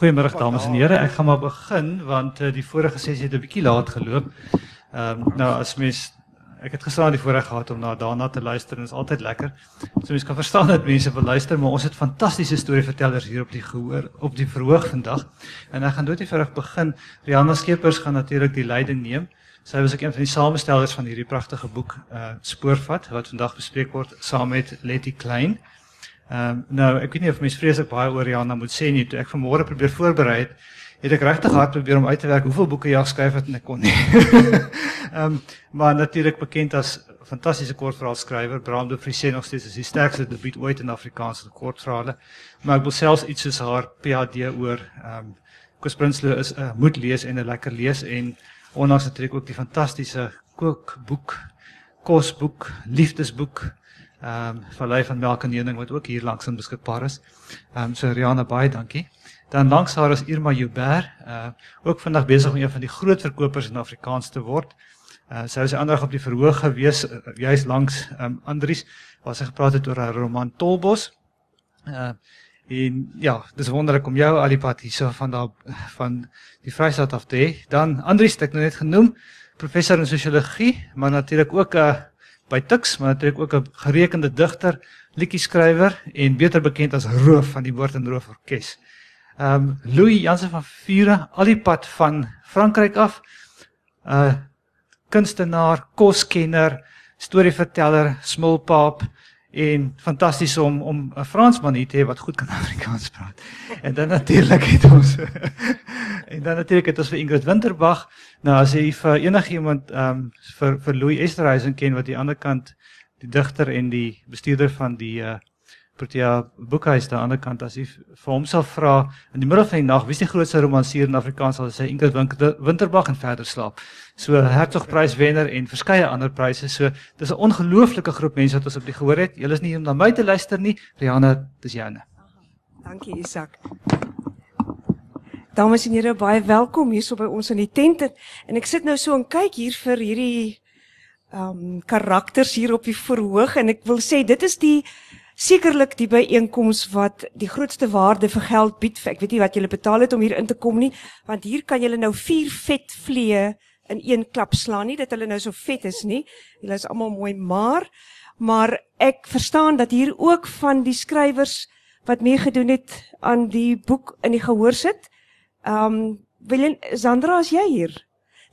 Goeiemôre dames en here. Ek gaan maar begin want uh, die vorige sessie het 'n bietjie laat geloop. Ehm um, nou as mens ek het gister aan die voorreg gehad om na daarna te luister en dit is altyd lekker. So mense kan verstaan dat mense wil luister, maar ons het fantastiese storievertellers hier op die gehoor op die verhoog vandag. En ek gaan dood eenvoudig begin. Rihanna Skeepers gaan natuurlik die leiding neem. Sy was ook een van die samestellers van hierdie pragtige boek uh Spoorvat wat vandag bespreek word saam met Letty Klein. Ehm um, nou ek weet nie of mense vreeslik baie oor Rihanna moet sê nie. Toe ek vanmôre probeer voorberei het, het ek regtig hard probeer om uit te werk hoeveel boeke jy geskryf het en ek kon nie. Ehm um, maar natuurlik bekend as fantastiese kortverhaalskrywer. Bram de Vries sê nog steeds is die sterkste debuut ooit in Afrikaanse kortverhale. Maar ek wil selfs iets soos haar PhD oor ehm um, Koos Prinsloo is 'n uh, moet lees en 'n lekker lees en ondanks natuurlik ook die fantastiese kookboek, kosboek, liefdesboek ehm um, Vallei van Melk en Honing wat ook hier langs in beskikbaar is. Ehm um, so Riana baie dankie. Dan langs haar is Irma Joubert, uh ook vandag besig om een van die groot verkopers in Afrikaans te word. Uh sy was eendag op die verhoog gewees uh, juis langs ehm um, Andries waar sy gepraat het oor haar roman Tolbos. Uh en ja, dis wonderlik om jou Alipad hierso van daar van die Vrystaat af te hê. Dan Andries het ek nou net genoem, professor in sosiologie, maar natuurlik ook 'n uh, by Tux, maar natuurlik ook 'n gerekende digter, liedjie-skrywer en beter bekend as Roof van die Woord en Roof Orkees. Ehm um, Louis Jansen van Vure, al die pad van Frankryk af. 'n uh, kunstenaar, koskenner, storieverteller, smulpaap en fantasties om om 'n Fransman hier te hê wat goed kan Afrikaans praat. En dan natuurlik het ons en dan natuurlik het ons vir Ingrid Winterbag. Nou as jy vir enigiemand ehm um, vir vir Louis Esterhuizen ken wat aan die ander kant die digter en die bestuurder van die uh Protea boekhuis aan die ander kant as jy vir hom sal vra in die middel van die nag wie is die grootste romansier in Afrikaans sal hy Ingrid Winterbag en verder slaap. So Hertogprys wenner en verskeie ander pryse. So dis 'n ongelooflike groep mense wat ons op die gehoor het. Julle is nie om na my te luister nie. Rihanna, dis joune. Dankie Isak. Dames en here, baie welkom hierso by ons in die tent. En ek sit nou so en kyk hier vir hierdie ehm um, karakters hier op die verhoog en ek wil sê dit is die sekerlik die byeenkoms wat die grootste waarde vir geld bied. Ek weet nie wat julle betaal het om hier in te kom nie, want hier kan julle nou vier vet vliee in een klap slaan nie dat hulle nou so vet is nie. Hulle is almal mooi maar maar ek verstaan dat hier ook van die skrywers wat meegedoen het aan die boek in die gehoor sit. Ehm um, Willem Sandra as jy hier.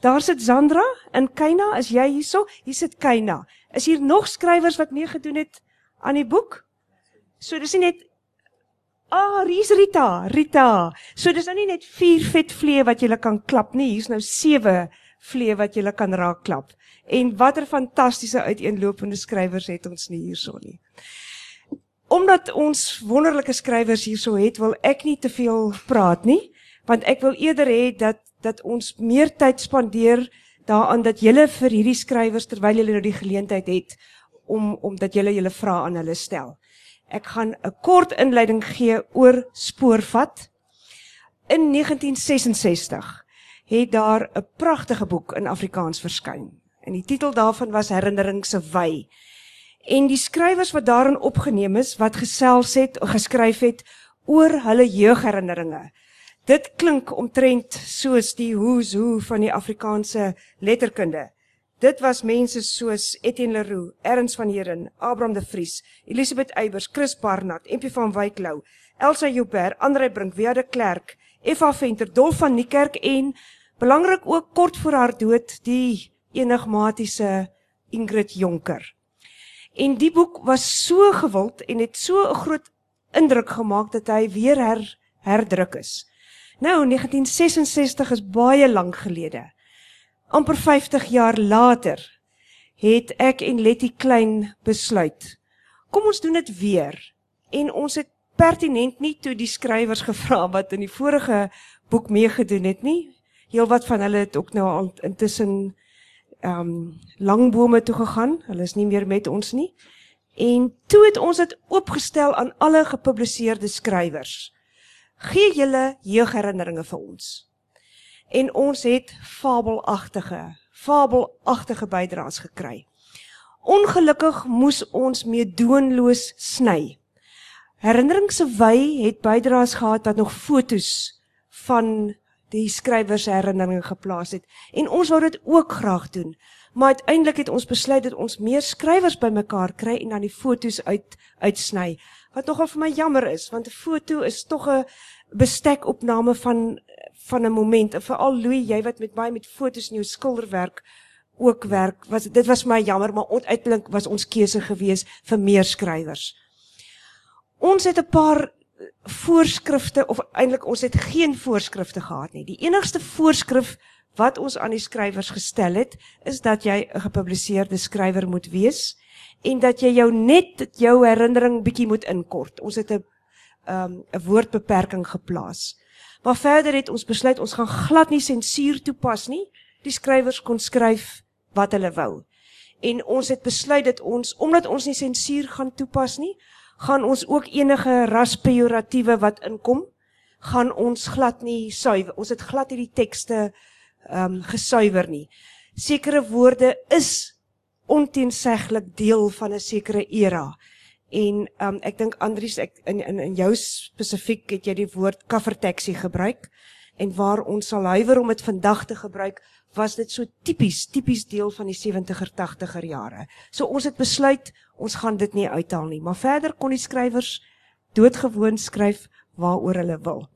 Daar sit Sandra en Keina as jy hierso. Hier sit Keina. Is hier nog skrywers wat meegedoen het aan die boek? So dis nie net Ah, oh, hier's Rita, Rita. So dis nou nie net vier vet vlee wat jy kan klap nie. Hier's nou sewe vlee wat jy kan raak klap. En watter fantastiese uiteenlopende skrywers het ons nie hierso nie. Omdat ons wonderlike skrywers hierso het, wil ek nie te veel praat nie, want ek wil eerder hê dat dat ons meer tyd spandeer daaraan dat julle vir hierdie skrywers terwyl julle nou die geleentheid het om omdat julle julle vrae aan hulle stel. Ek gaan 'n kort inleiding gee oor spoorvat. In 1966 het daar 'n pragtige boek in Afrikaans verskyn. En die titel daarvan was Herinnerings se wy. En die skrywers wat daarin opgeneem is, wat gesels het geskryf het oor hulle jeugherinneringe. Dit klink omtrent soos die who's who van die Afrikaanse letterkunde. Dit was mense soos Etienne Leroux, Ernst van Heeren, Abraham de Vries, Elisabeth Eybers, Chris Barnard, MP van Wyklou, Elsa Joubert, Andre Brink, Via de Klerk, Eva Venter, Dolf van Niekerk en Belangrik ook kort voor haar dood die enigmatiese Ingrid Jonker. En die boek was so gewild en het so 'n groot indruk gemaak dat hy weer her, herdruk is. Nou 1966 is baie lank gelede. Amper 50 jaar later het ek en Letty Klein besluit. Kom ons doen dit weer. En ons het pertinent nie toe die skrywers gevra wat in die vorige boek meegedoen het nie heel wat van hulle het ook nou al intussen ehm um, langbome toe gegaan. Hulle is nie meer met ons nie. En toe het ons dit oopgestel aan alle gepubliseerde skrywers. Gee julle jeugherinneringe vir ons. En ons het fabelagtige, fabelagtige bydraes gekry. Ongelukkig moes ons meedoenloos sny. Herinnerings se wy het bydraes gehad wat nog fotos van die skrywers herinneringe geplaas het en ons wou dit ook graag doen. Maar uiteindelik het ons besluit dat ons meer skrywers bymekaar kry en dan die fotos uit uitsny. Wat nogal vir my jammer is want 'n foto is tog 'n bestekopname van van 'n moment. En veral Louis, jy wat met baie met fotos in jou skilderwerk ook werk, was dit was my jammer, maar uiteindelik was ons keuse gewees vir meer skrywers. Ons het 'n paar voorskrifte of eintlik ons het geen voorskrifte gehad nie. Die enigste voorskrif wat ons aan die skrywers gestel het, is dat jy 'n gepubliseerde skrywer moet wees en dat jy jou net jou herinnering bietjie moet inkort. Ons het 'n um, 'n woordbeperking geplaas. Maar verder het ons besluit ons gaan glad nie sensuur toepas nie. Die skrywers kon skryf wat hulle wou. En ons het besluit dat ons omdat ons nie sensuur gaan toepas nie, gaan ons ook enige raspejoratiewe wat inkom, gaan ons glad nie suiwer. Ons het glad hierdie tekste ehm um, gesuiwer nie. Sekere woorde is onteenseglik deel van 'n sekere era. En um, ek dink Andries ek in in in jou spesifiek het jy die woord kaffertaxi gebruik en waar ons sal huiwer om dit vandag te gebruik was dit so tipies tipies deel van die 70er 80er jare. So ons het besluit ons gaan dit nie uithaal nie, maar verder kon die skrywers doodgewoon skryf waaroor hulle wil.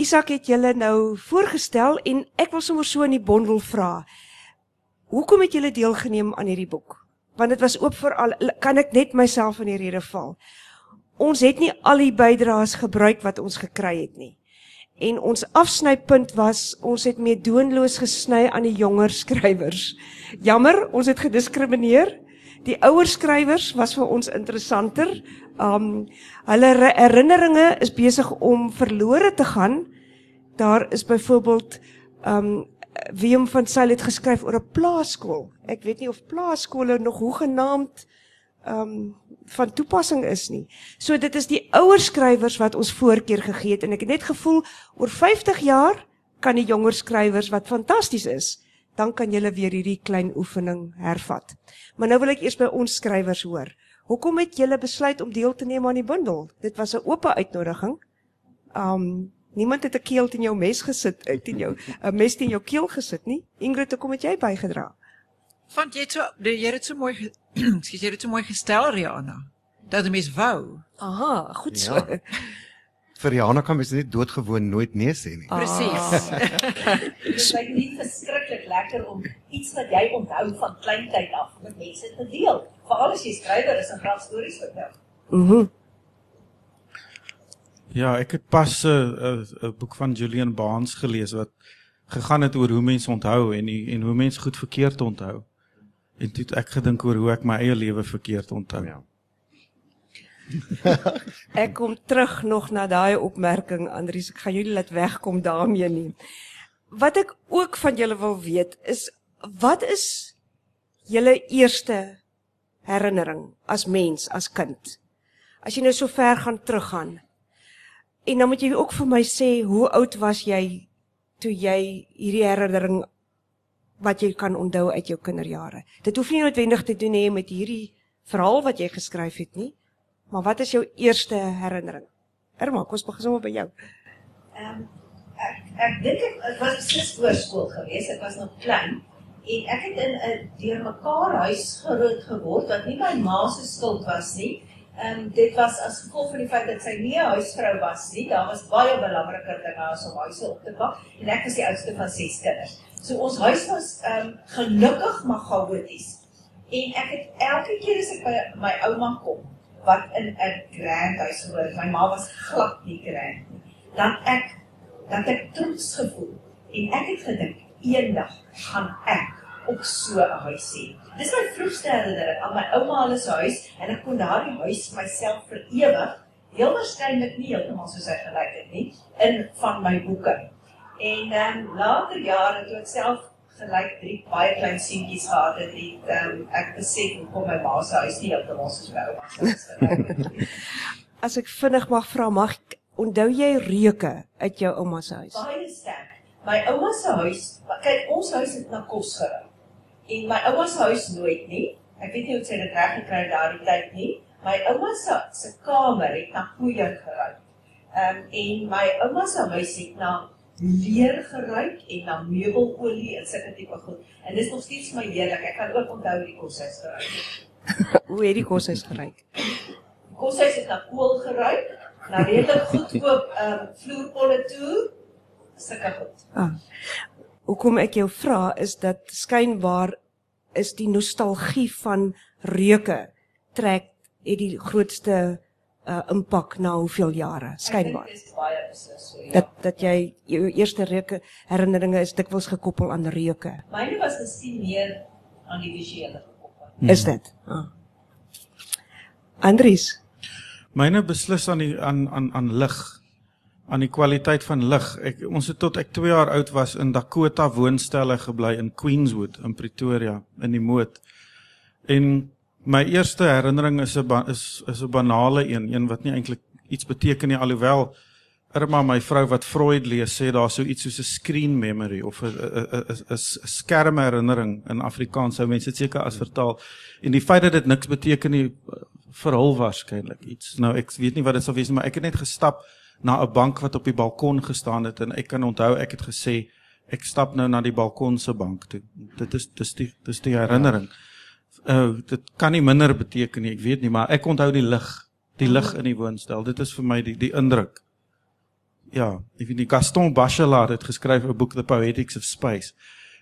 Isak het julle nou voorgestel en ek wil sommer so in die bondel vra. Hoekom het julle deelgeneem aan hierdie boek? Want dit was oop vir al kan ek net myself in die rede val. Ons het nie al die bydraes gebruik wat ons gekry het nie. En ons afsnypunt was ons het mee doonloos gesny aan die jonger skrywers. Jammer, ons het gediskrimineer. Die ouer skrywers was vir ons interessanter. Um hulle herinneringe is besig om verlore te gaan. Daar is byvoorbeeld um Willem van Sail het geskryf oor 'n plaaskool. Ek weet nie of plaaskole nog hoegenaamd um van toepassing is nie. So dit is die ouer skrywers wat ons voorkeur gegee het en ek het net gevoel oor 50 jaar kan die jonger skrywers wat fantasties is dan kan julle weer hierdie klein oefening hervat. Maar nou wil ek eers by ons skrywers hoor. Hoekom het julle besluit om deel te neem aan die bundel? Dit was 'n oop uitnodiging. Um niemand het 'n keel teen jou mes gesit uit in jou 'n mes teen jou keel gesit nie. Ingrid, hoekom het jy bygedra? Want jy het so jy het so mooi skiet jy het so mooi gestel Riana. Dat die mens wou. Aha, goed so. Ja. vir Jana kan mens net doodgewoon nooit nee sê nie. Presies. Dit is baie nie verskriklik lekker om iets wat jy onthou van kleintyd af met mense te deel. Veral as jy skrywer is en graag stories vertel. Mhm. Ja, ek het pas 'n uh, 'n uh, boek van Julian Barnes gelees wat gegaan het oor hoe mense onthou en die, en hoe mense goed verkeerd onthou. En toe ek gedink oor hoe ek my eie lewe verkeerd onthou. Ja. ek kom terug nog na daai opmerking Andries, ek gaan julle laat wegkom daarmee nie. Wat ek ook van julle wil weet is wat is julle eerste herinnering as mens, as kind? As jy nou so ver gaan teruggaan. En dan moet jy ook vir my sê hoe oud was jy toe jy hierdie herinnering wat jy kan onthou uit jou kinderjare. Dit hoef nie noodwendig te doen hê met hierdie verhaal wat jy geskryf het nie. Maar wat is jou eerste herinnering? Irma, kom ons begin sommer by jou. Ehm um, ek ek dink dit was beslis voorskool geweest. Ek was nog klein en ek het in 'n deurmekaar huis groot geword wat nie my ma se skuld was nie. Ehm um, dit was as gevolg van die feit dat sy nie 'n huisvrou was nie. Daar was baie belangriker dinge as om huise op te pak en ek was die oudste van ses kinders. So ons huis was ehm um, gelukkig maar chaoties. En ek het elke keer as ek by my ouma kom, wat in 'n grand huis het. My ma was glad nie grand nie. Dan ek dan ek trots gevoel en ek het gedink eendag gaan ek ook so 'n huis hê. Dis my vroegste herinnering aan my ouma se huis en ek kon daardie huis myself vir ewig heel waarskynlik nie heeltemal soos hy gelyk het nie in van my boeke. En dan um, later jare toe ek self gelyk drie baie klein seentjies gehad het, het um, ek besef hoe kom my ma se huis nie heeltemal soos my ouma se huis. As ek vinnig mag vra, mag ek onthou jy reuke uit jou ouma se huis? Baie sterk. My ouma se huis, kyk ons huis het na kos gery. En my ouma se huis nooit nie. Ek weet nie hoe sy dit reg gekry het daardie tyd nie. My ouma se se kamer het na poeier gery. Ehm um, en my ouma se huis het na leer geruik en na meubelolie en sulke tipe goed. En dis nog steeds my heerlik. Ek kan ook onthou die koshuis geruik. Hoe het die koshuis geruik? Die koshuis het na kool geruik, na redelik goedkoop ehm um, vloerpolle toe. Sulke goed. Ah. Hoekom ek jou vra is dat skynbaar is die nostalgie van reuke trek het die grootste uh impak na hoeveel jare skynbaar. Dink dis baie beslis so. Ja. Dat dat jy jou eerste reuke herinneringe is dikwels gekoppel aan reuke. myne was miskien meer aan die visuele gekoppel. Hmm. Is dit? Ah. Andries, Myne beslis aan die aan aan aan lig, aan die kwaliteit van lig. Ek ons het tot ek 2 jaar oud was in Dakota woonstelle gebly in Queenswood in Pretoria in die Moot. En my eerste herinnering is 'n is is 'n banale een, een wat nie eintlik iets beteken nie alhoewel Irma my vrou wat Freud lees sê daar sou iets soos 'n screen memory of 'n 'n 'n skermherinnering in Afrikaans sou mense dit seker as vertaal. En die feit dat dit niks beteken nie vir hul waarskynlik iets. Nou ek weet nie wat dit sou wees nie, maar ek het net gestap na 'n bank wat op die balkon gestaan het en ek kan onthou ek het gesê ek stap nou na die balkon se bank toe. Dit is dis die dis die herinnering. Uh dit kan nie minder beteken nie, ek weet nie, maar ek onthou die lig, die lig in die woonstel. Dit is vir my die die indruk. Ja, ek weet nie Gaston Bachelard het geskryf 'n boek The Poetics of Space.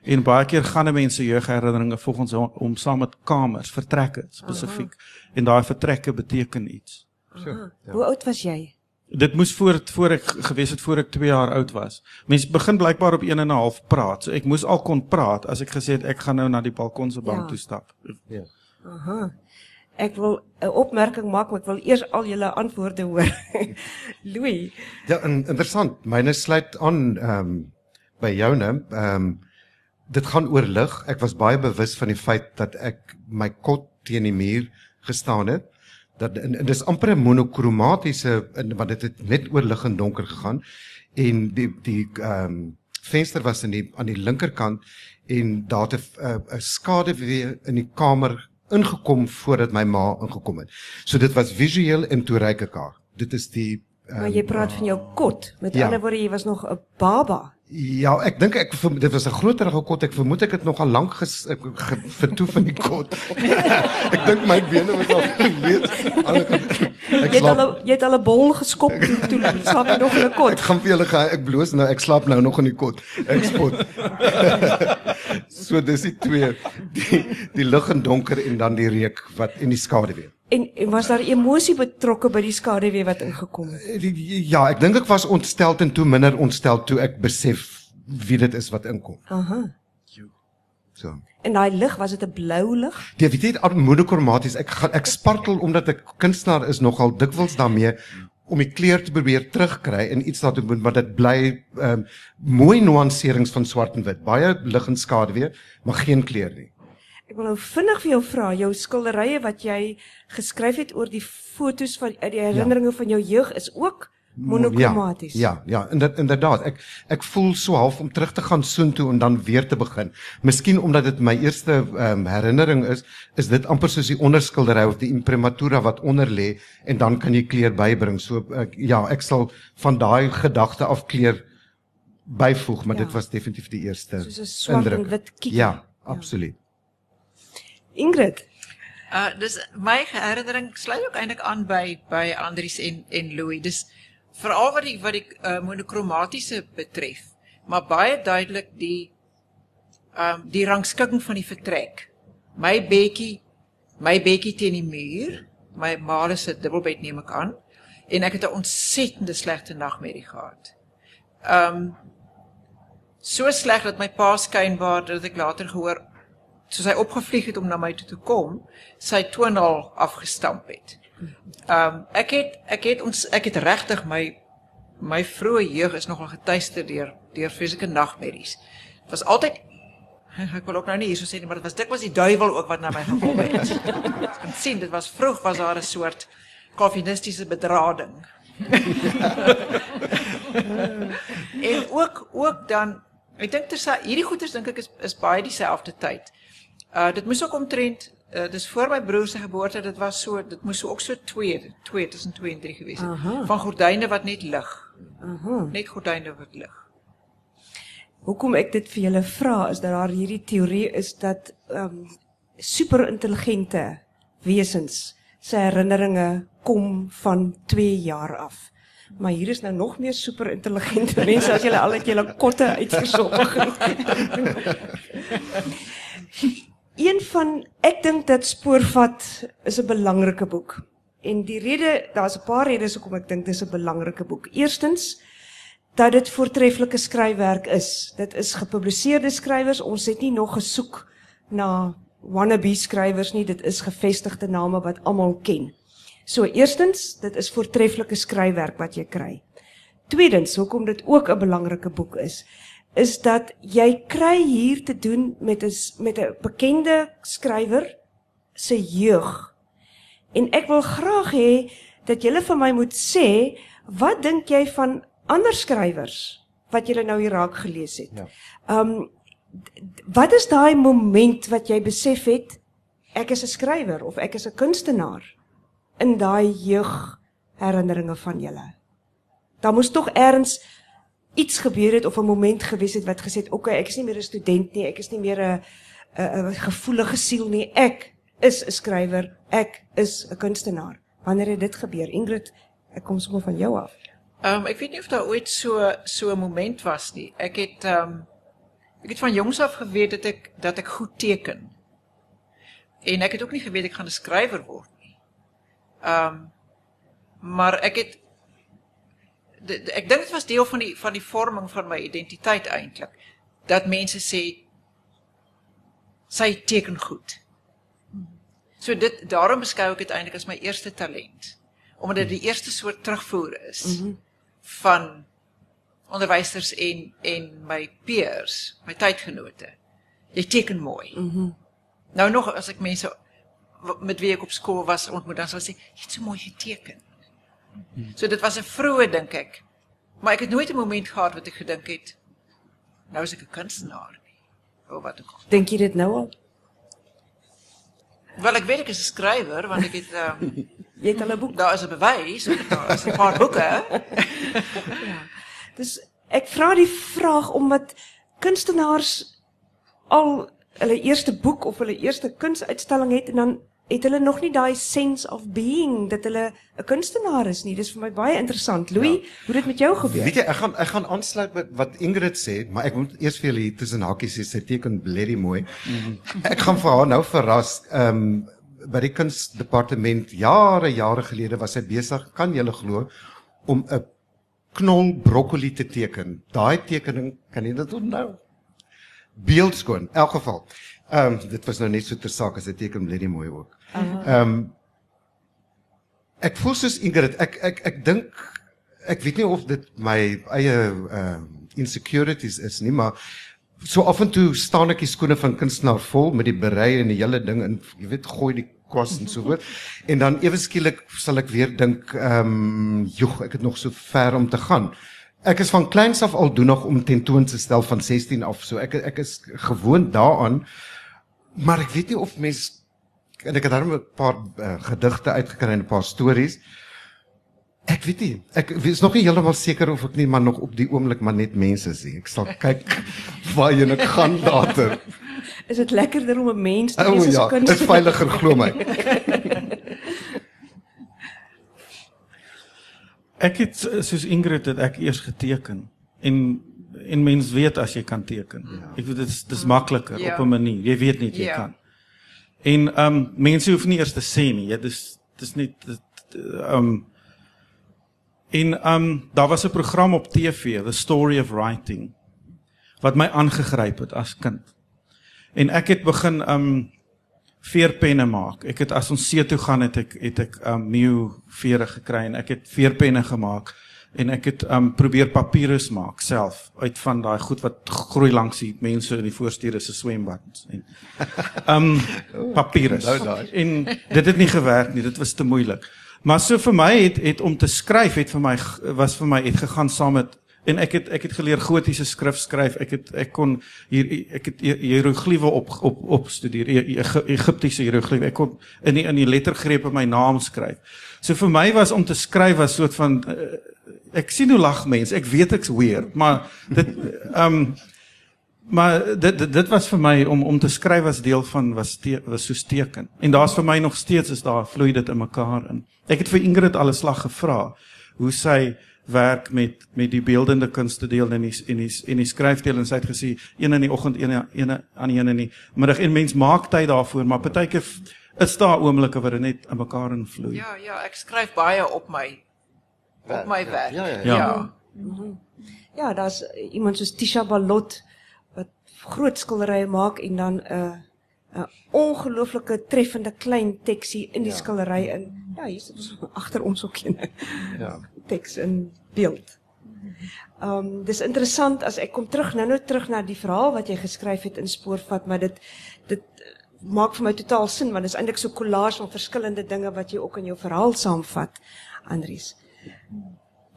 En baie keer gaan 'n mens se jeugherinneringe volgens hom, hom saam met kamers, vertrekke spesifiek. En daai vertrekke beteken iets. So. ja. hoe oud was jy? Dit moes voor voor ek gewees het voor ek 2 jaar oud was. Mense begin blykbaar op 1 en 'n half praat. So ek moes al kon praat as ek gesê het ek gaan nou na die balkon se bank Ja. toe stap. Aha. Ek wil 'n opmerking maak, maar ek wil eers al julle antwoorde hoor. Louis, Ja, en, interessant. Myne sluit aan ehm um, by joune. Ehm um, dit gaan oor lig. Ek was baie bewus van die feit dat ek my kot teen die muur gestaan het. Dat en, en dis amper 'n monokromatiese want dit het net oor lig en donker gegaan en die die ehm um, venster was in die aan die linkerkant en daar het 'n 'n- 'n skaduwee in die kamer ingekom voordat my ma ingekom het. So dit was visueel en toe ryk ek haar. Dit is die maar ehm, jy praat van jou kot. Met ja. ander woorde, jy was nog 'n baba. Ja, ek dink ek dit was 'n groterige kot. Ek vermoed ek het nog al lank ges- ek- ge- vertoef in die kot. ek dink my bene was al kant- Ek Jy het al jy het al 'n bol geskop toe toe slaap jy nog in 'n ek kot. gaan vir julle gaan ek bloos nou ek slaap nou nog in die kot. Ek spot. so dis die twee die die lig en donker en dan die reuk wat en die skaduwee. En, en was daar emosie betrokke by die skaduwee wat ingekom het? Die- Ja, ek dink ek was ontstel en toe minder ontstel toe ek besef wie dit is wat inkom. Aha. So. En daai lig, was dit 'n blou lig? Ja, weet jy, monochromaties. Ek gaan ek spartel omdat ek kunstenaar is nogal dikwels daarmee om die kleur te probeer terugkry en iets daartoe doen, maar dit bly ehm um, mooi nuanserings van swart en wit. Baie lig en skaduwee, maar geen kleur nie. Ek wil nou vinnig vir jou vra, jou skilderye wat jy geskryf het oor die fotos van uit die herinneringe ja. van jou jeug is ook monochromaties. Ja, ja, ja, inderdaad. Ek ek voel so half om terug te gaan soontoe en dan weer te begin. Miskien omdat dit my eerste um, herinnering is, is dit amper soos die onderskildery of die imprimatura wat onder lê en dan kan jy kleur bybring. So ek, ja, ek sal van daai gedagte af kleur byvoeg, maar Ja. dit was definitief die eerste Soos 'n swart en wit kiekie. Ja, absoluut. Ingrid, Uh dis my herinnering sluit ook eintlik aan by by Andries en en Louis. Dis veral wat die wat die uh, monokromatiese betref, maar baie duidelik die um die rangskikking van die vertrek. My bedjie, my bedjie teen die muur, my ma se dubbelbed neem ek aan en ek het 'n ontsettende slegte nagmerrie gehad. Um so sleg dat my pa skynbaar dat ek later gehoor soos hy opgevlieg het om na my toe te kom, sy toonal afgestamp het. Ehm um, ek het ek het ons ek het regtig my my vroeë jeug is nogal getuister deur deur fisieke nagmerries. Dit was altyd ek wil ook nou nie hierso sê nie, maar dit was dikwels die duiwel ook wat na my gekom het. Ek kan sien dit was vroeg was daar 'n soort kalvinistiese bedrading. en ook ook dan ek dink tersa hierdie goeters dink ek is is baie dieselfde tyd. Uh dit moes ook omtrent uh, dis voor my broer se geboorte, dit was so dit moes ook so 2 2 tussen 2 en 3 gewees het. Aha. Van gordyne wat net lig. Aha. Net gordyne wat lig. Hoekom ek dit vir julle vra is dat daar hierdie teorie is dat ehm um, superintelligente wesens se herinneringe kom van 2 jaar af. Maar hier is nou nog meer superintelligente mense as julle al het julle kotte uitgesorg. Een van ek dink dat Spoorvat is 'n belangrike boek. En die rede, daar's 'n paar redes hoekom ek dink dis 'n belangrike boek. Eerstens dat dit voortreffelike skryfwerk is. Dit is gepubliseerde skrywers. Ons het nie nog gesoek na wannabe skrywers nie. Dit is gevestigde name wat almal ken. So eerstens, dit is voortreffelike skryfwerk wat jy kry. Tweedens, hoekom dit ook 'n belangrike boek is, is dat jy kry hier te doen met 'n met 'n bekende skrywer se jeug. En ek wil graag hê dat julle vir my moet sê, wat dink jy van ander skrywers wat jy nou hier raak gelees het? Ja. Um wat is daai moment wat jy besef het ek is 'n skrywer of ek is 'n kunstenaar in daai jeug herinneringe van julle? Daar moes tog eers iets gebeur het of 'n moment gewees het wat gesê het, "Oké, okay, ek is nie meer 'n student nie, ek is nie meer 'n 'n gevoelige siel nie. Ek is 'n skrywer, ek is 'n kunstenaar." Wanneer het dit gebeur? Ingrid, ek kom sommer van jou af. Ehm um, ek weet nie of daar ooit so so 'n moment was nie. Ek het ehm um, ek het van jongs af geweet dat ek dat ek goed teken. En ek het ook nie geweet ek gaan 'n skrywer word nie. Ehm um, maar ek het ek dink dit was deel van die van die vorming van my identiteit eintlik dat mense sê sy teken goed. So dit daarom beskou ek dit eintlik as my eerste talent omdat dit die eerste soort terugvoer is mm -hmm. van onderwysers en en my peers, my tydgenote. Jy teken mooi. Mm -hmm. Nou nog as ek mense met wie ek op skool was ontmoet dan sal sê jy het so mooi geteken. So dit was 'n vroeë dink ek. Maar ek het nooit 'n moment gehad wat ek gedink het nou is ek 'n kunstenaar nie. O wat ook al. Dink jy dit nou al? Wel ek weet ek is 'n skrywer want ek het um, Jy het al 'n boek. daar is 'n bewys, daar is 'n paar boeke. Dis ek vra die vraag omdat kunstenaars al hulle eerste boek of hulle eerste kunsuitstalling het en dan het hulle nog nie daai sense of being dat hulle 'n kunstenaar is nie. Dis vir my baie interessant. Louis, ja. hoe dit met jou gebeur? Weet jy, ek gaan ek gaan aansluit met wat Ingrid sê, maar ek moet eers vir julle hier tussen hakies sê sy teken blerry mooi. Ek gaan vir haar nou verras. Ehm um, by die kunsdepartement jare jare gelede was sy besig, kan julle glo, om 'n knol broccoli te teken. Daai tekening, kan jy dit onthou? Beeldskoon, in elk geval. Ehm um, dit was nou net so ter saak as hy teken blerry mooi ook. Ehm um, ek voel soos Ingrid, ek ek ek dink ek weet nie of dit my eie ehm uh, insecurities is nie, maar so af en toe staan ek die skoene van kunstenaar vol met die berei en die hele ding in, jy weet, gooi die kos en so voort. En dan ewe skielik sal ek weer dink, ehm, um, joh, ek het nog so ver om te gaan. Ek is van kleins af al doenig om tentoons te stel van 16 af. So ek ek is gewoond daaraan. Maar ek weet nie of mens en ek het daarom 'n paar uh, gedigte uitgekry en 'n paar stories. Ek weet nie. Ek is nog nie heeltemal seker of ek nie maar nog op die oomblik maar net mense sien. Ek sal kyk waarheen ek gaan later. Is dit lekkerder om 'n mens te O wees as 'n ja, kunstenaar? is veiliger glo my. Ek het eh, soos Ingrid het ek eers geteken en en mens weet as jy kan teken. Ja. Ek weet dit is dis makliker Ja. op 'n manier. Jy weet net jy Ja. kan. En ehm um, mense hoef nie eers te sê nie. Ja, dis dis net ehm um, en ehm um, daar was 'n program op TV, The Story of Writing wat my aangegryp het as kind. En ek het begin ehm um, veerpenne maak. Ek het as ons see toe gaan het ek het ek um mew vere gekry en ek het veerpenne gemaak en ek het um probeer papirus maak self uit van daai goed wat groei langs die mense in die voorstede se swembaddens en um papirus. Nou. En dit het nie gewerk nie, dit was te moeilik. Maar so vir my het het om te skryf het vir my was vir my het gegaan saam met En ek het ek het geleer gotiese skrif skryf. Ek het ek kon hier ek het hierogliefe op op op studeer. Egiptiese hierogliefe. Ek kon in die in die lettergrepe my naam skryf. So vir my was om te skryf was soort van uh, ek sien hoe lag mense. Ek weet ek's weird, maar dit ehm um, maar dit, dit dit was vir my om om te skryf as deel van was te, was so teken. En daar's vir my nog steeds is daar vloei dit in mekaar in. Ek het vir Ingrid al 'n slag gevra hoe sy werk met met die beeldende kunste deel in die in die in die skryfdeel en sy het gesê een in die oggend een een aan die een in die middag en mens maak tyd daarvoor maar partykeer is daar oomblikke waar dit net in mekaar invloei. Ja, ja, ek skryf baie op my op my werk. Ja, ja, ja. ja. Ja. Ja, daar's iemand soos Tisha Balot wat groot skilderye maak en dan 'n uh, 'n ongelooflike treffende klein teksie in die ja. skildery in. Ja, hier sit ons agter ons ook een. Ja. Teks in beeld. Ehm um, dis interessant as ek kom terug nou-nou terug na die verhaal wat jy geskryf het in Spoorvat, maar dit dit maak vir my totaal sin want dit is eintlik so 'n collage van verskillende dinge wat jy ook in jou verhaal saamvat, Andries.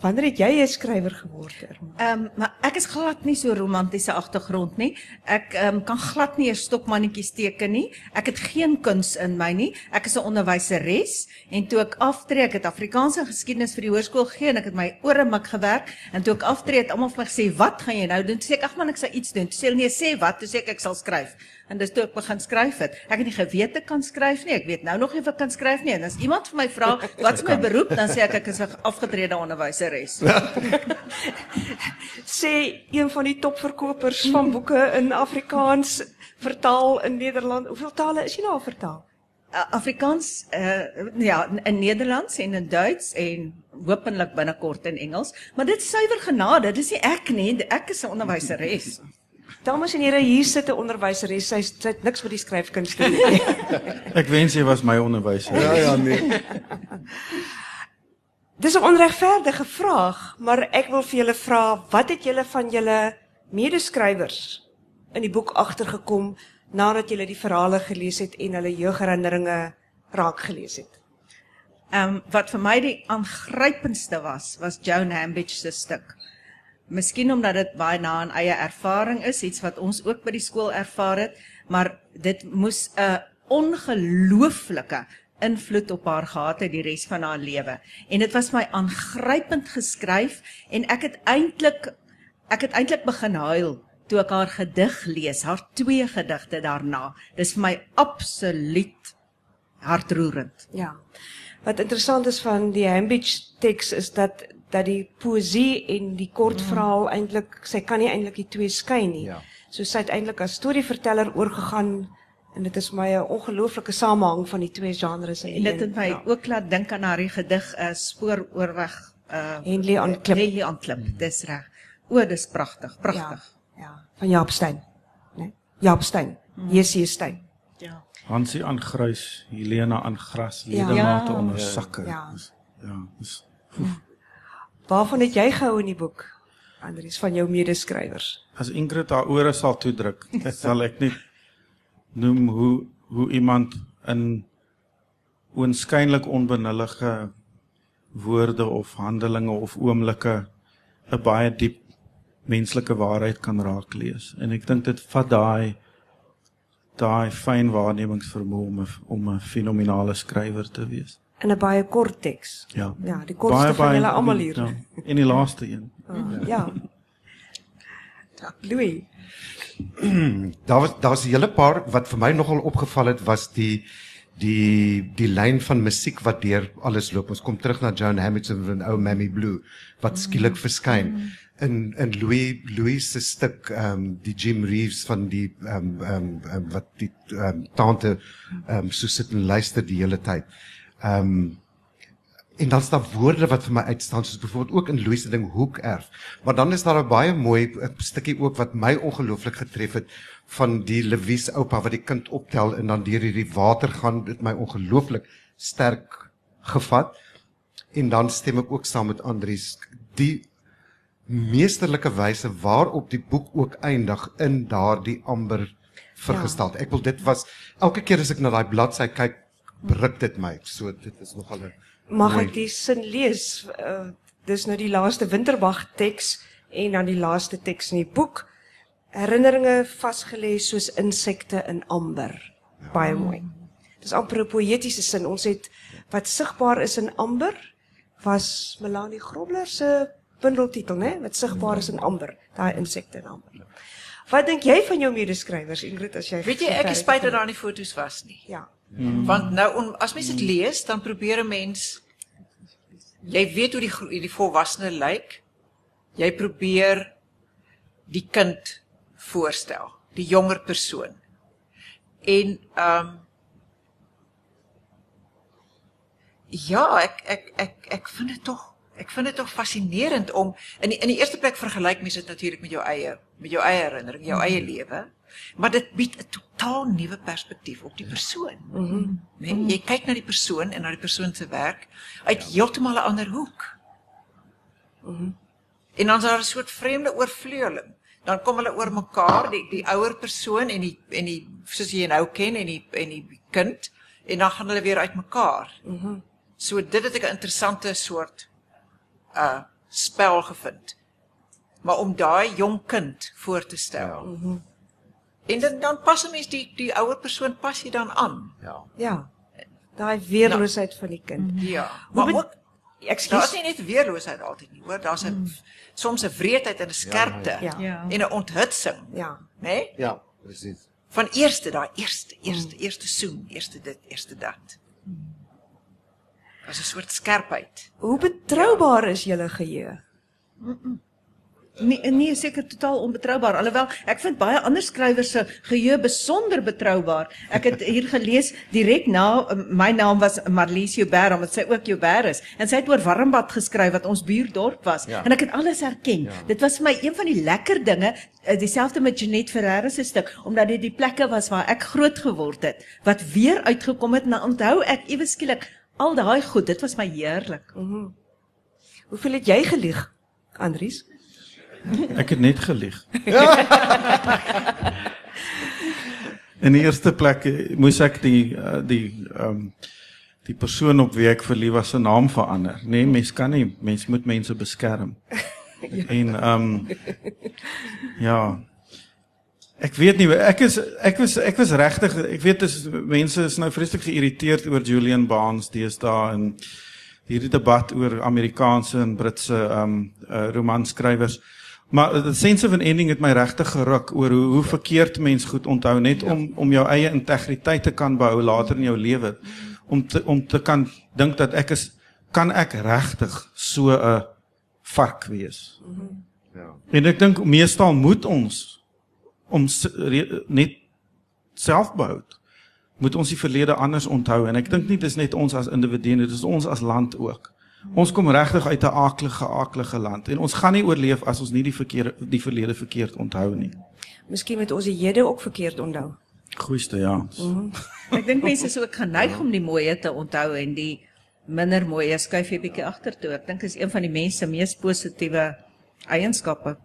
Wanneer het jy 'n skrywer geword, Irma? Ehm um, maar ek is glad nie so romantiese agtergrond nie. Ek ehm um, kan glad nie 'n stokmannetjies teken nie. Ek het geen kuns in my nie. Ek is 'n onderwyseres en toe ek aftree, ek het Afrikaanse geskiedenis vir die hoërskool gegee en ek het my ore mik gewerk en toe ek aftree het almal vir my gesê, "Wat gaan jy nou doen?" Toe sê ek, "Ag man, ek sal iets doen." Toe sê hulle, "Nee, sê wat?" Toe sê ek, "Ek sal skryf." En dis toe ek begin skryf het. Ek het nie geweet ek kan skryf nie. Ek weet nou nog nie of ek kan skryf nie. En as iemand vir my vra, "Wat's my beroep?" dan sê ek ek is 'n afgetrede onderwyseres. sê een van die topverkopers van boeke in Afrikaans vertaal in Nederland. Hoeveel tale is jy nou al vertaal? Uh, Afrikaans uh ja in Nederlands en in Duits en hopelik binnekort in Engels, maar dit is suiwer genade, dis nie ek nie, ek is 'n onderwyseres. Dames en here, hier sit 'n onderwyseres. Sy sy het niks met die skryfkunste nie. Ek wens jy was my onderwyser. Ja, ja, nee. Dis 'n onregverdige vraag, maar ek wil vir julle vra, wat het julle van julle medeskrywers in die boek agtergekom nadat julle die verhale gelees het en hulle jeugherinneringe raak gelees het? Ehm um, wat vir my die aangrypendste was, was Joan Hambidge se stuk. Miskien omdat dit baie na aan eie ervaring is, iets wat ons ook by die skool ervaar het, maar dit moes 'n ongelooflike invloed op haar gehad het die res van haar lewe. En dit was my aangrypend geskryf en ek het eintlik ek het eintlik begin huil toe ek haar gedig lees, haar twee gedigte daarna. Dis vir my absoluut hartroerend. Ja. Wat interessant is van die Hambidge teks is dat dat die poësie en die kortverhaal mm. eintlik sy kan nie eintlik die twee skei nie. Ja. So sy het eintlik as storieverteller oorgegaan en dit is my 'n ongelooflike samehang van die twee genres in En dit het my ja. ook laat dink aan haar gedig uh, spoor oorweg uh Henley aan klip. Henley aan klip. Dis reg. O, dis pragtig, pragtig. Ja, ja, van Jaap Stein, né? Jaap Stein. J.C. Stein. Ja. Hansie aan grys, Helena aan gras, Ja. ledemate Ja. onder Ja. sakke. Ja. Dis- Ja, dis Waarvan het jy gehou in die boek? Andries van jou medeskrywers. as Ingrid haar ore sal toedruk, sal ek net noem hoe hoe iemand in oënskynlik onbenullige woorde of handelinge of oomblikke 'n baie diep menslike waarheid kan raak lees. En ek dink dit vat daai daai fyn waarnemingsvermoë om 'n om 'n fenominale skrywer te wees. In 'n baie kort teks. Ja. Ja, die kortste van julle almal hier. Ja, en die laaste een. Ah, ja. Ja, Louis. Daar was daar was 'n hele paar wat vir my nogal opgeval het was die die die lyn van musiek wat deur alles loop. Ons kom terug na Joan Hamilton van ou Mammy Blue wat skielik verskyn in in Louis Louis se stuk ehm um, die Jim Reeves van die ehm um, ehm um, um, wat die ehm um, tante ehm um, so sit en luister die hele tyd. Ehm um, en dan staan woorde wat vir my uitstaan soos byvoorbeeld ook in Louis se ding hoekerf. Maar dan is daar 'n baie mooi eh, stukkie ook wat my ongelooflik getref het van die Lewies oupa wat die kind optel en dan deur hierdie water gaan dit my ongelooflik sterk gevat. En dan stem ek ook saam met Andries die meesterlike wyse waarop die boek ook eindig in daardie amber vergestel. Ek wil dit was elke keer as ek na daai bladsy kyk, ruk dit my. So dit is nogal 'n Mag ek die sin lees? Uh, dis nou die laaste Winterbag teks En dan die laaste teks in die boek, herinneringe vasgelê soos insekte in amber. Baie mooi. Dis amper 'n poëtiese sin. Ons het wat sigbaar is in amber was Melanie Grobler se bundeltitel, né? Wat sigbaar is in amber, daai insekte in amber. Wat dink jy van jou medeskrywers Ingrid as jy Weet jy, ek is spyt dat daar nie foto's was nie. Ja. Want nou on, as mens dit lees, dan probeer 'n mens jy weet hoe die die volwassene lyk. Jy probeer die kind voorstel, die jonger persoon. En ehm um, Ja, ek ek ek ek vind dit tog ek vind dit tog fascinerend om in die, in die eerste plek vergelyk mense dit natuurlik met jou eie met jou eie herinnering, jou eie lewe, maar dit bied 'n totaal nuwe perspektief op die persoon. Mm nee, jy kyk na die persoon en na die persoon se werk uit heeltemal 'n ander hoek. Mhm. En dan is daar 'n soort vreemde oorvleueling. Dan kom hulle oor mekaar, die die ouer persoon en die en die soos jy nou ken en die en die kind en dan gaan hulle weer uitmekaar. Mhm. So dit het ek 'n interessante soort uh spel gevind. Maar om daai jong kind voor te stel. Ja. Mm -hmm. En dan dan pas 'n mens die die ouer persoon pas jy dan aan. Ja. Ja. Daai weerloosheid van die kind. Ja. Hoe Maar be- ook Ekskuus. nie net weerloosheid altyd nie, hoor, daar's 'n soms 'n wreedheid en 'n skerpte Ja. Ja. en 'n onthutsing, Ja. né? Nee? Ja, presies. Van eerste daai eerste eerste eerste soen, eerste dit, eerste dat. Daar's 'n soort skerpheid. Hoe betroubaar is julle geheue? Nee, nee, seker totaal onbetroubaar. Alhoewel ek vind baie ander skrywers se geheue besonder betroubaar. Ek het hier gelees direk na my naam was Marlies Joubert omdat sy ook Joubert is en sy het oor Warmbad geskryf wat ons buurdorp was Ja. en ek het alles herken. Ja. Dit was vir my een van die lekker dinge, eh, dieselfde met Jeanette Ferreira se stuk omdat dit die plekke was waar ek groot geword het wat weer uitgekom het en dan onthou ek ewe skielik al daai goed. Dit was my heerlik. Hoeveel het jy gelieg, Andries? Ek het net gelieg. In die eerste plek eh, moes ek die uh, die ehm um, die persoon op wie ek verlief was se naam verander. Nee, mens kan nie, mens moet mense beskerm. En ehm um, ja. Ek weet nie, ek is ek was ek was regtig ek weet is mense is nou vreeslik geïrriteerd oor Julian Barnes deesdae en hierdie debat oor Amerikaanse en Britse ehm um, uh, romanskrywers. Maar the sense of an ending het my regtig geruk oor hoe hoe verkeerd mens goed onthou net ja. om om jou eie integriteit te kan behou later in jou lewe. Om te om te kan dink dat ek is kan ek regtig so 'n vark wees. Ja. En ek dink meestal moet ons om net selfbehoud moet ons die verlede anders onthou en ek dink nie dis net ons as individue dis ons as land ook. Ons kom regtig uit 'n aaklige aaklige land en ons gaan nie oorleef as ons nie die verkeerde die verlede verkeerd onthou nie. Miskien moet ons die hede ook verkeerd onthou. Goeiste ja. Ek dink mense is ook geneig om die mooie te onthou en die minder mooie skuif jy bietjie agtertoe. Ek dink is een van die mense se mees positiewe eienskappe.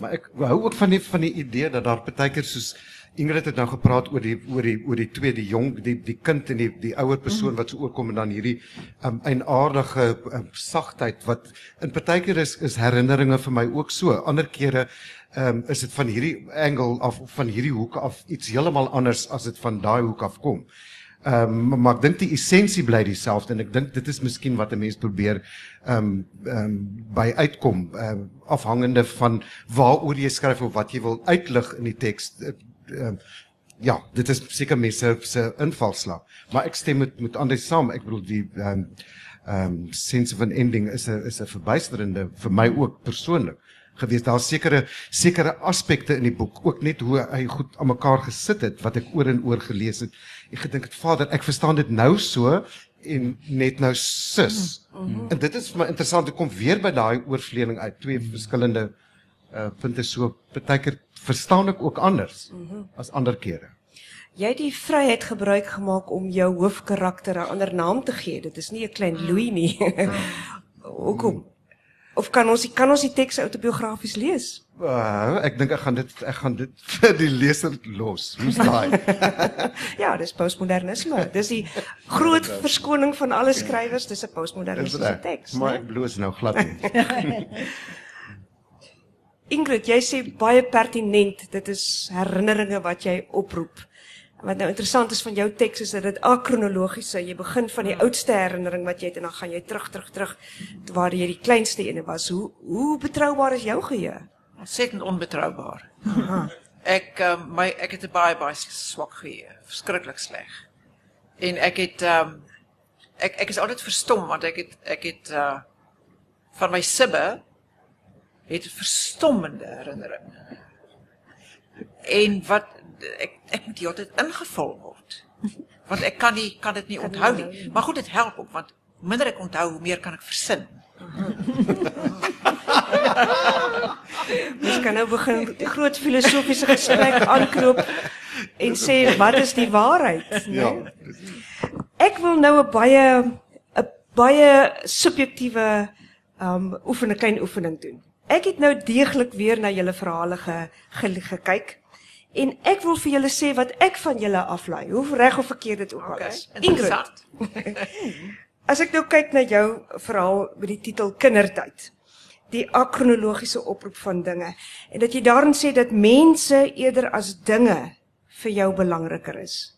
Maar ek hou ook van die van die idee dat daar partykeer soos Ingrid het nou gepraat oor die oor die oor die twee die jong die die kind en die die ouer persoon wat so oorkom en dan hierdie um, eienaardige um, sagtheid wat in partykeer is is herinneringe vir my ook so. Ander kere um, is dit van hierdie angle af van hierdie hoek af iets heeltemal anders as dit van daai hoek af kom. Ehm um, maar ek dink die essensie bly dieselfde en ek dink dit is miskien wat 'n mens probeer ehm um, ehm um, by uitkom ehm um, afhangende van waaroor jy skryf of wat jy wil uitlig in die teks. Um, ja, dit is seker mense se invalslag. Maar ek stem met met Andre saam. Ek bedoel die ehm um, ehm um, sense of an ending is 'n is 'n verbuisterende vir my ook persoonlik gewees. Daar's sekere sekere aspekte in die boek, ook net hoe hy goed aan mekaar gesit het wat ek oor en oor gelees het. Ek gedink het Vader, ek verstaan dit nou so en net nou sus. Mm -hmm. En dit is vir my interessant om kom weer by daai oorvleuning uit twee verskillende uh punte so partykeer verstaan ek ook anders mm -hmm. as ander kere. Jy het die vryheid gebruik gemaak om jou hoofkarakter 'n ander naam te gee. Dit is nie 'n klein Louis nie. Hoekom? Of kan ons kan ons die teks autobiografies lees? Uh, ek dink ek gaan dit ek gaan dit vir die leser los. Hoe's daai? Ja, dis postmodernisme. Dis die groot verskoning van alle skrywers, dis 'n postmodernistiese teks, Maar ek bloos nou glad nie. Ingrid, jy sê baie pertinent, dit is herinneringe wat jy oproep. Wat nou interessant is van jou teks is dat dit akronologies is. Jy begin van die oudste herinnering wat jy het en dan gaan jy terug terug terug waar jy die kleinste ene was. Hoe hoe betroubaar is jou geheue? Ontsettend onbetroubaar. ek um, my ek het 'n baie baie swak geheue, verskriklik sleg. En ek het um, ek ek is altyd verstom want ek het ek het uh van my sibbe het verstommende herinneringe. En wat ek ek moet tyd ingevul word. Want ek kan nie kan dit nie onthou nie. Maar goed, dit help ook want minder ek onthou, hoe meer kan ek versin. Ons kan nou begin die groot filosofiese gesprek aanknoop en sê wat is die waarheid, né? Ja. Ek wil nou 'n baie 'n baie subjektiewe um oefening klein oefening doen. Ek het nou deeglik weer na julle verhale ge, ge, gekyk en ek wil vir julle sê wat ek van julle aflei. Hoe reg of verkeerd dit ook al Okay. is. Interessant. As ek nou kyk na jou verhaal met die titel Kindertyd, die akronologiese oproep van dinge en dat jy daarin sê dat mense eerder as dinge vir jou belangriker is.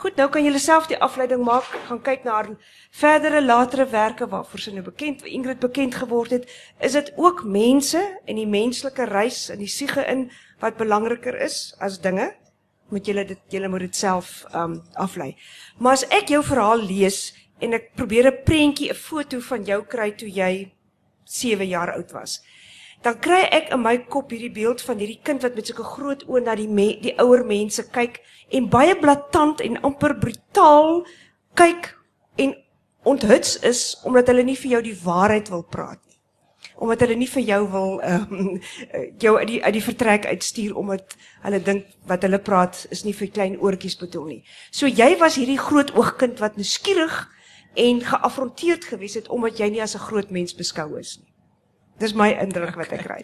Goed, nou kan jy self die afleiding maak, gaan kyk na haar verdere latere werke waarvoor sy nou bekend, Ingrid bekend geword het, is dit ook mense en die menslike reis in die siege in wat belangriker is as dinge? Moet julle dit julle moet dit self um aflei. Maar as ek jou verhaal lees en ek probeer 'n prentjie, 'n foto van jou kry toe jy 7 jaar oud was. Dan kry ek in my kop hierdie beeld van hierdie kind wat met sulke groot oë na die me, die ouer mense kyk en baie blaatant en amper brutaal kyk en onthuts is omdat hulle nie vir jou die waarheid wil praat nie. Omdat hulle nie vir jou wil ehm um, jou uit die uit die vertrek uitstuur omdat hulle dink wat hulle praat is nie vir klein oortjies bedoel nie. So jy was hierdie groot oogkind wat nuuskierig en geafronteerd gewees het omdat jy nie as 'n groot mens beskou is nie. Dis my indruk wat ek kry.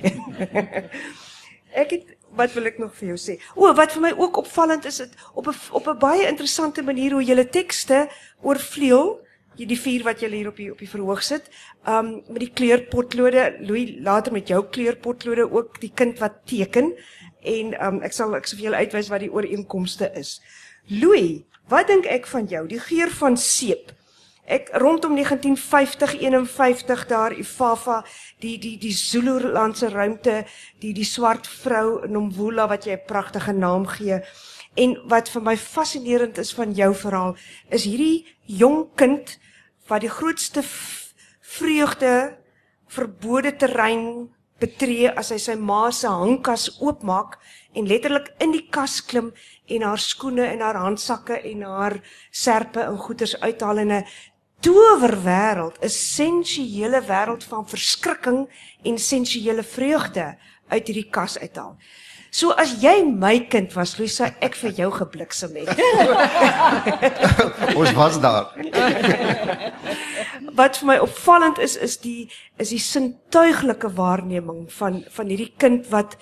ek het wat wil ek nog vir jou sê? O, wat vir my ook opvallend is dit op 'n op 'n baie interessante manier hoe julle tekste oorvleuel die vier wat julle hier op die op die verhoog sit. Um met die kleurpotlode, Louis later met jou kleurpotlode ook die kind wat teken en um ek sal ek sal vir julle uitwys wat die ooreenkomste is. Louis, wat dink ek van jou? Die geur van seep. Ek rondom 1950 51 daar Ifafa die die die Zululandse ruimte die die swart vrou Nomvula wat jy 'n pragtige naam gee. En wat vir my fascinerend is van jou verhaal is hierdie jong kind wat die grootste vreugde verbode terrein betree as hy sy ma se hangkas oopmaak en letterlik in die kas klim en haar skoene en haar handsakke en haar serpe en goeders uithaal in 'n towerwêreld, 'n sensuele wêreld van verskrikking en sensuele vreugde uit hierdie kas uithaal. So as jy my kind was, Luisa, ek vir jou gebliksem het. Ons was daar. Wat vir my opvallend is is die is die sintuiglike waarneming van van hierdie kind wat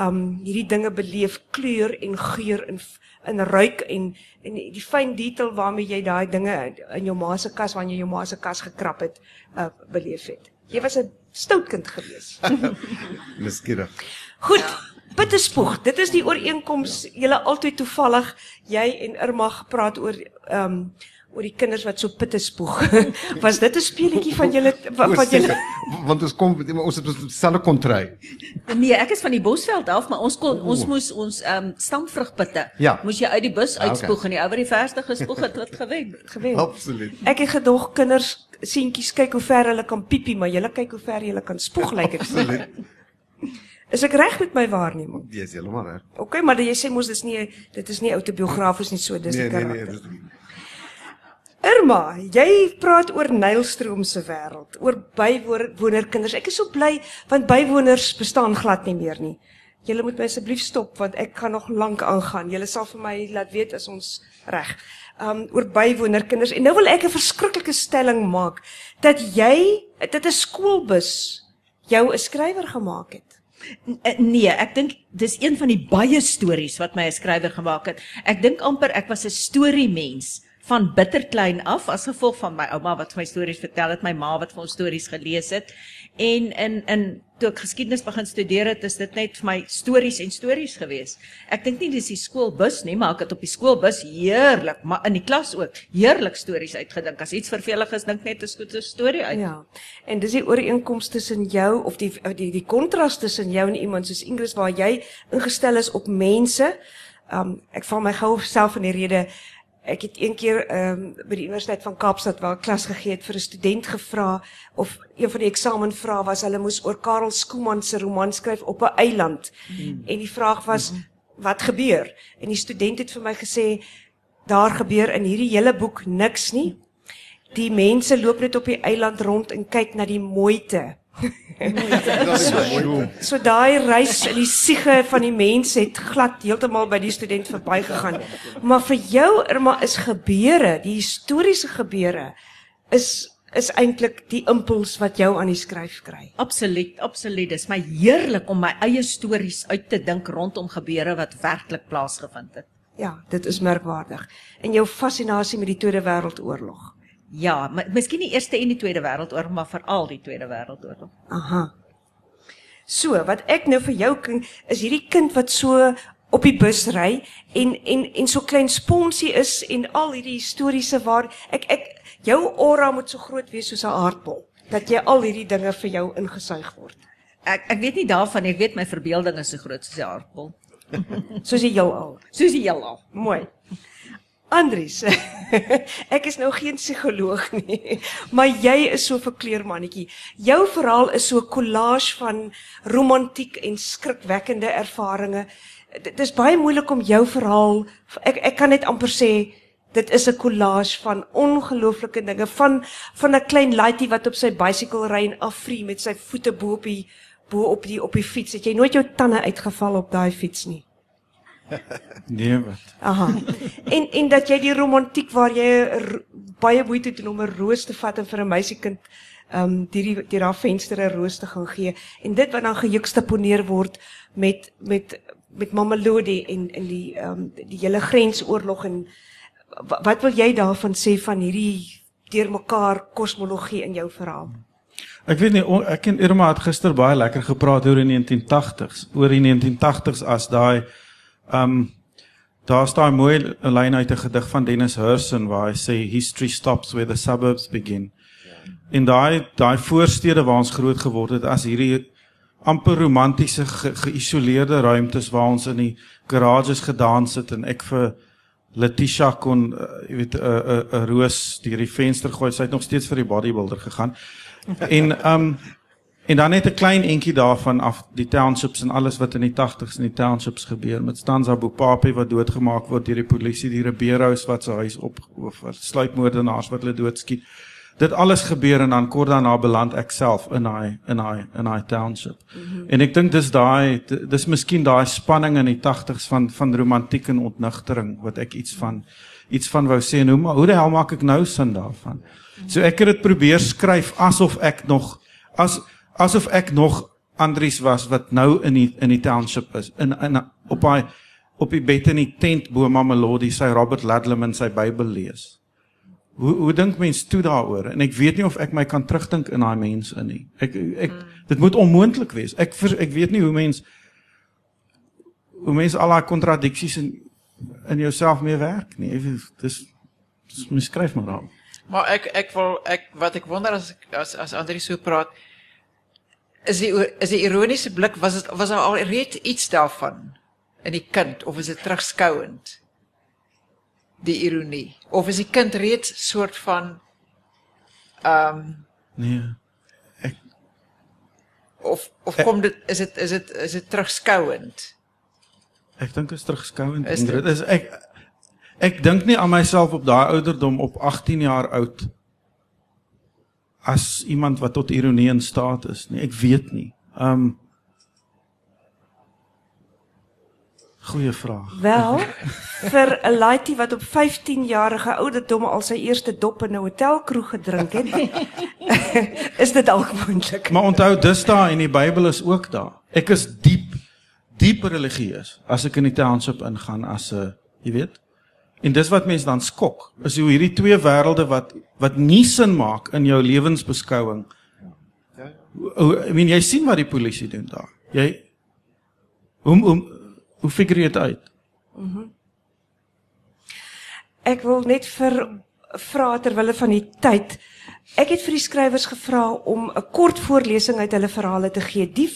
um hierdie dinge beleef, kleur en geur en in ruik en en die, fyn detail waarmee jy daai dinge in jou ma se kas wanneer jy jou ma se kas gekrap het, uh, beleef het. Jy was 'n stout kind gewees. Nuuskierig. Goed. Pittespoeg, dit is die ooreenkoms julle altyd toevallig jy en Irma gepraat oor ehm um, oor die kinders wat so pittespoeg. Was dit 'n speletjie van julle van julle want ons kom ons het dieselfde kontry. Nee, ek is van die Bosveld af, maar ons kon ons moes ons ehm um, stamvrugpitte Ja. moes jy uit die bus Ah, okay. uitspoeg en die ou wat die verste gespoeg het, het gewen. gewen? Absoluut. Ek het gedog kinders seentjies kyk hoe ver hulle kan piepie, maar julle kyk hoe ver julle kan spoeg lyk dit. Absoluut. Is ek reg met my waarneming? Jy is heeltemal reg. OK, maar jy sê mos dis nie dit is nie autobiografies nie so dis Nee, die nee, nee. karakter. dis- Irma, jy praat oor Nylstroom se wêreld, oor bywonerkinders. Ek is so bly want bywoners bestaan glad nie meer nie. Julle moet my asseblief stop want ek kan nog lank aangaan. Julle sal vir my laat weet as ons reg. Um oor bywonerkinders en nou wil ek 'n verskriklike stelling maak dat jy dit 'n skoolbus jou 'n skrywer gemaak het. Eh, Nee, ek dink dis een van die baie stories wat my 'n skrywer gemaak het. Ek dink amper ek was 'n storiemens van bitterklein af as gevolg van my ouma wat vir my stories vertel het, my ma wat vir ons stories gelees het. En in in toe ek geskiedenis begin studeer het, is dit net vir my stories en stories gewees. Ek dink nie dis die skoolbus nie, maar ek het op die skoolbus heerlik, maar in die klas ook heerlik stories uitgedink. As iets vervelig is, dink net 'n skoete storie uit. Ja. En dis die ooreenkoms tussen jou of die die die kontras tussen jou en iemand soos Ingrid waar jy ingestel is op mense. Um ek val my gou self in die rede. Ek het een keer um by die Universiteit van Kaapstad waar ek klas gegee het vir 'n student gevra of een van die eksamenvrae was hulle moes oor Karel Skooman se roman skryf op 'n eiland. Hmm. En die vraag was wat gebeur? En die student het vir my gesê daar gebeur in hierdie hele boek niks nie. Die mense loop net op die eiland rond en kyk na die mooite. so so daai reis in die siege van die mense het glad heeltemal by die student verbygegaan. Maar vir jou Irma is gebeure, die historiese gebeure is is eintlik die impuls wat jou aan die skryf kry. Absoluut, absoluut. Dis my heerlik om my eie stories uit te dink rondom gebeure wat werklik plaasgevind het. Ja, dit is merkwaardig. En jou fascinasie met die Tweede Wêreldoorlog. Ja, maar miskien die Eerste en die Tweede Wêreldoorlog, maar veral die Tweede Wêreldoorlog. Aha. So, wat ek nou vir jou kan is hierdie kind wat so op die bus ry en en en so klein sponsie is en al hierdie historiese waar ek ek jou aura moet so groot wees soos 'n aardbol dat jy al hierdie dinge vir jou ingesuig word. Ek ek weet nie daarvan, ek weet my verbeelding is so groot soos 'n aardbol. Soos die heelal. Soos die heelal. Mooi. Andries, ek is nou geen psigoloog nie, maar jy is so 'n verkleurmannetjie. Jou verhaal is so 'n collage van romantiek en skrikwekkende ervarings. Dit is baie moeilik om jou verhaal ek ek kan net amper sê dit is 'n collage van ongelooflike dinge van van 'n klein laaitie wat op sy bicycle ry en afvrie met sy voete bo op die bo op die op die fiets. Het jy nooit jou tande uitgeval op daai fiets nie? Nee, wat? Aha. En en dat jy die romantiek waar jy baie moeite doen om 'n roos te vat en vir 'n meisiekind ehm um, deur deur haar venster 'n roos te gaan gee en dit wat dan gejuxtaponeer word met met met Mamelodi en en die ehm um, die hele grensoorlog en wa- wat wil jy daarvan sê van hierdie deurmekaar kosmologie in jou verhaal? Ek weet nie ek en Irma het gister baie lekker gepraat oor die 1980s, oor die 1980s as daai um, daar's daai mooi lyn uit 'n gedig van Dennis Hurson waar hy sê history stops where the suburbs begin. En daai daai voorstede waar ons groot geword het as hierdie amper romantiese ge, geïsoleerde ruimtes waar ons in die garages gedans het en ek vir Letitia kon uh, jy weet 'n uh, 'n uh, 'n roos deur die venster gooi. Sy het nog steeds vir die bodybuilder gegaan. En ehm um, en dan net 'n klein entjie daarvan af die townships en alles wat in die 80s in die townships gebeur met Stanza Bopapi wat doodgemaak word deur die polisie, die Ribero's wat sy huis op of sluipmoordenaars wat hulle doodskiet. Dit alles gebeur en dan kort daarna beland ek self in daai in daai in daai township. Mm -hmm. En ek dink dis daai dis miskien daai spanning in die 80s van van romantiek en ontnigtering wat ek iets van iets van wou sê en hoe maar hoe die hel maak ek nou sin daarvan. So ek het dit probeer skryf asof ek nog as asof ek nog Andries was wat nou in die in die township is in in op daai op die bed in die tent bo Mamelodi sy Robert Ludlum in sy Bybel lees. Hoe hoe dink mens toe daaroor? En ek weet nie of ek my kan terugdink in daai mens in nie. Ek ek dit moet onmoontlik wees. Ek vers, ek weet nie hoe mens hoe mens al daai kontradiksies in in jouself mee werk nie. Dis dis mens skryf maar daar. Maar ek ek wil ek wat ek wonder as as as Andri so praat is die is die ironiese blik was dit was daar al reeds iets daarvan in die kind of is dit terugskouend die ironie of is die kind reeds soort van ehm um, Nee. of of kom dit is dit is dit is dit terugskouend Ek dink is terugskouend. Is dit? Dit is ek ek dink nie aan myself op daai ouderdom op 18 jaar oud as iemand wat tot ironie in staat is nie. Ek weet nie. Um Goeie vraag. Wel, vir 'n laaitie wat op 15 jarige ouderdom al sy eerste dop in 'n hotelkroeg gedrink het, is dit dalk moontlik. Maar onthou dis daar en die Bybel is ook daar. Ek is diep diep religieus as ek in die township ingaan as 'n, jy weet, En dis wat mense dan skok. Is hoe hierdie twee wêrelde wat wat nie sin maak in jou lewensbeskouing. Ja. I mean jy sien wat die polisie doen daar. Jy hoe hoe hoe figure jy dit uit? Mhm. Mm Ek wil net vir vra ter wille van die tyd. Ek het vir die skrywers gevra om 'n kort voorlesing uit hulle verhale te gee. Die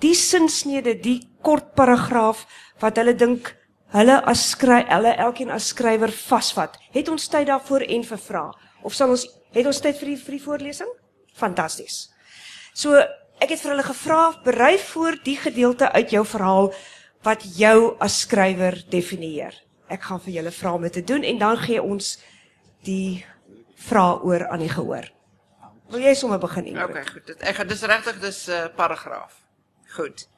die sinsnede, die kort paragraaf wat hulle dink hulle as skry hulle elkeen as skrywer vasvat. Het ons tyd daarvoor en vir vra of sal ons het ons tyd vir die vir die voorlesing? Fantasties. So ek het vir hulle gevra, berei voor die gedeelte uit jou verhaal wat jou as skrywer definieer ek gaan vir julle vra om dit te doen en dan gee ons die vrae oor aan die gehoor. Wil jy sommer begin Ingrid? Okay, goed. Dit ek gaan dis regtig dis 'n uh, paragraaf. Goed.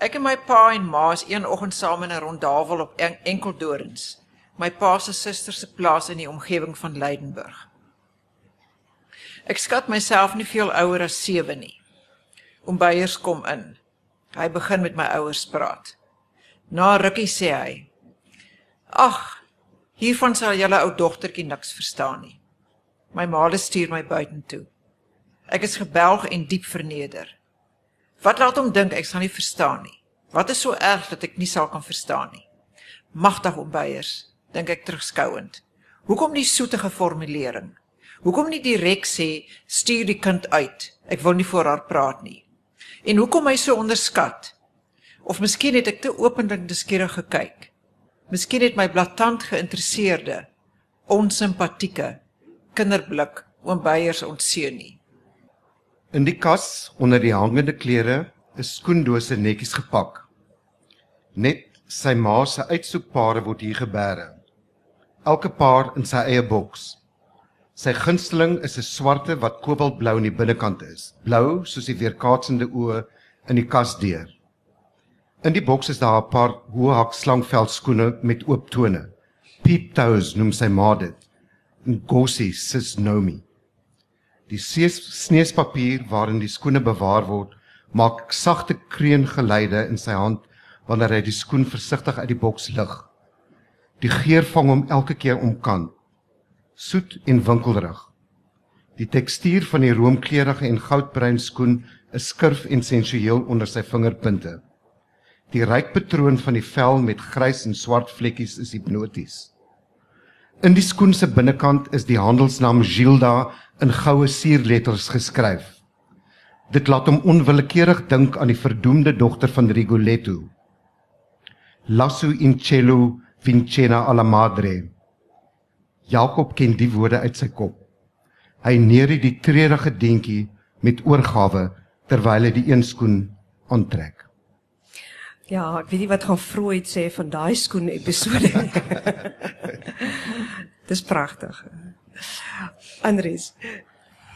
Ek en my pa en ma is een oggend saam in 'n rondavel op en, Enkeldorens. My pa se suster se plaas in die omgewing van Leidenburg. Ek skat myself nie veel ouer as 7 nie. Om beiers kom in. Hy begin met my ouers praat. Na rukkie sê hy: Ag, hiervan sal julle ou dogtertjie niks verstaan nie. My ma stuur my buitentoe. Ek is gebelg en diep verneder. Wat laat hom dink ek sal nie verstaan nie? Wat is so erg dat ek nie sal kan verstaan nie? Magtig om beiers, dink ek terugskouend. Hoekom die soetige formulering? Hoekom nie direk sê stuur die kind uit? Ek wil nie voor haar praat nie. En hoekom hy so onderskat? Of miskien het ek te openlik nuuskierig gekyk. Miskien het my blaatant geïnteresseerde, onsimpatieke kinderblik oom Beyers ontseën nie. In die kas onder die hangende klere is skoendose netjies gepak. Net sy ma se uitsoekpare word hier gebeere. Elke paar in sy eie boks. Sy gunsteling is 'n swarte wat kobaltblou aan die binnekant is, blou soos die weerkaatsende oë in die kas deur. In die boks is daar 'n paar hoë hak slangveld skoene met oop tone. Peep toes noem sy ma dit. Ngosi sis Nomi. Die sneespapier waarin die skoene bewaar word, maak sagte kreungeluide in sy hand wanneer hy die skoen versigtig uit die boks lig. Die geur vang hom elke keer omkant. Soet en winkelrig. Die tekstuur van die roomkleurige en goudbruin skoen is skurf en sensueel onder sy vingerpunte. Die ryk patroon van die vel met grys en swart vlekkies is hipnoties. In die skoen se binnekant is die handelsnaam Gilda in goue sierletters geskryf. Dit laat hom onwillekeurig dink aan die verdoemde dogter van Rigoletto. Lasso in cielo vincena alla madre. Jakob ken die woorde uit sy kop. Hy neer die treurige dingetjie met oorgawe terwyl hy die een skoen aantrek. Ja, ek weet nie wat gaan Freud sê van daai skoen episode. dis pragtig. Andries.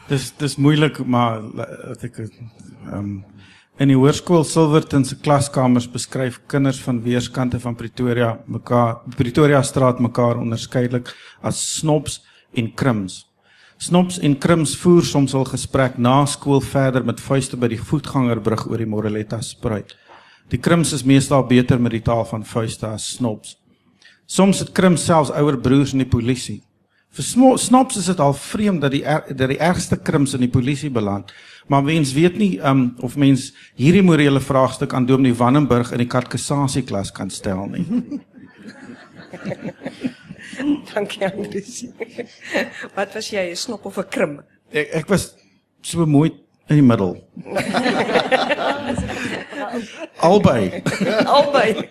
Dis dis moeilik maar wat ek ehm um, in die hoërskool Silverton se klaskamers beskryf kinders van weerskante van Pretoria mekaar Pretoria straat mekaar onderskeidelik as snobs en krims. Snobs en krims voer soms al gesprek na skool verder met vuiste by die voetgangerbrug oor die Moreletta spruit. Die krims is meestal beter met die taal van vuiste as snobs. Soms het krims selfs ouer broers in die polisie. Vir snobs is dit al vreemd dat die er, dat die ergste krims in die polisie beland. Maar mens weet nie um, of mens hierdie morele vraagstuk aan Dominee Wannenburg in die katkassasie klas kan stel nie. Dankie Andries. Wat was jy, 'n snop of 'n krim? Ek ek was so mooi in die middel. Albei. Albei.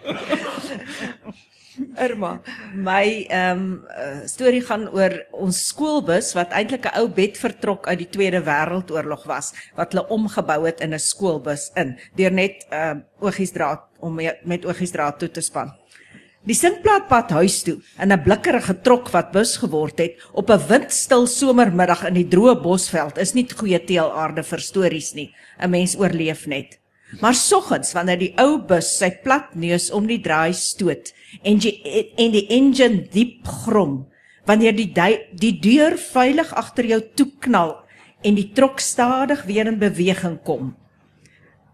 Irma, my ehm um, storie gaan oor ons skoolbus wat eintlik 'n ou bed vertrok uit die Tweede Wêreldoorlog was wat hulle omgebou het in 'n skoolbus in deur net ehm uh, oogiesdraad om met oogiesdraad toe te span. Die singplaatpad huis toe in 'n blikkerige trok wat bus geword het op 'n windstil somermiddag in die droë bosveld is nie goeie teelaarde vir stories nie. 'n Mens oorleef net. Maar soggens wanneer die ou bus sy plat neus om die draai stoot en die, en die engine diep grom, wanneer die die deur veilig agter jou toe knal en die trok stadig weer in beweging kom,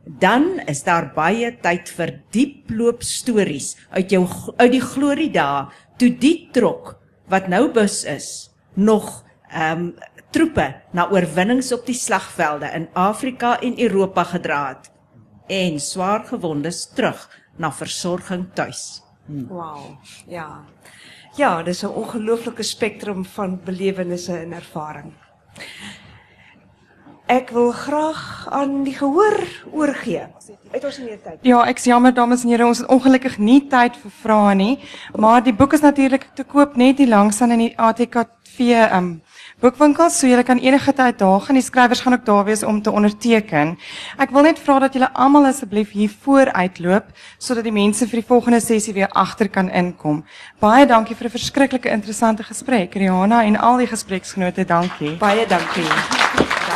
dan is daar baie tyd vir dieploop stories uit jou uit die gloriedae toe die trok wat nou bus is nog ehm um, troepe na oorwinnings op die slagvelde in Afrika en Europa gedra het en swaar gewondes terug na versorging tuis. Wow. Ja. Ja, dis 'n ongelooflike spektrum van belewennisse en ervaring. Ek wil graag aan die gehoor oorgee. Het ons nie tyd? Ja, ek is jammer dames en here, ons het ongelukkig nie tyd vir vrae nie, maar die boek is natuurlik te koop net hier langs aan in die ATKV um boekwinkels, so julle kan enige tyd daar gaan. Die skrywers gaan ook daar wees om te onderteken. Ek wil net vra dat julle almal asseblief hier voor uitloop sodat die mense vir die volgende sessie weer agter kan inkom. Baie dankie vir 'n verskriklike interessante gesprek, Rihanna en al die gespreksgenote, dankie. Baie dankie.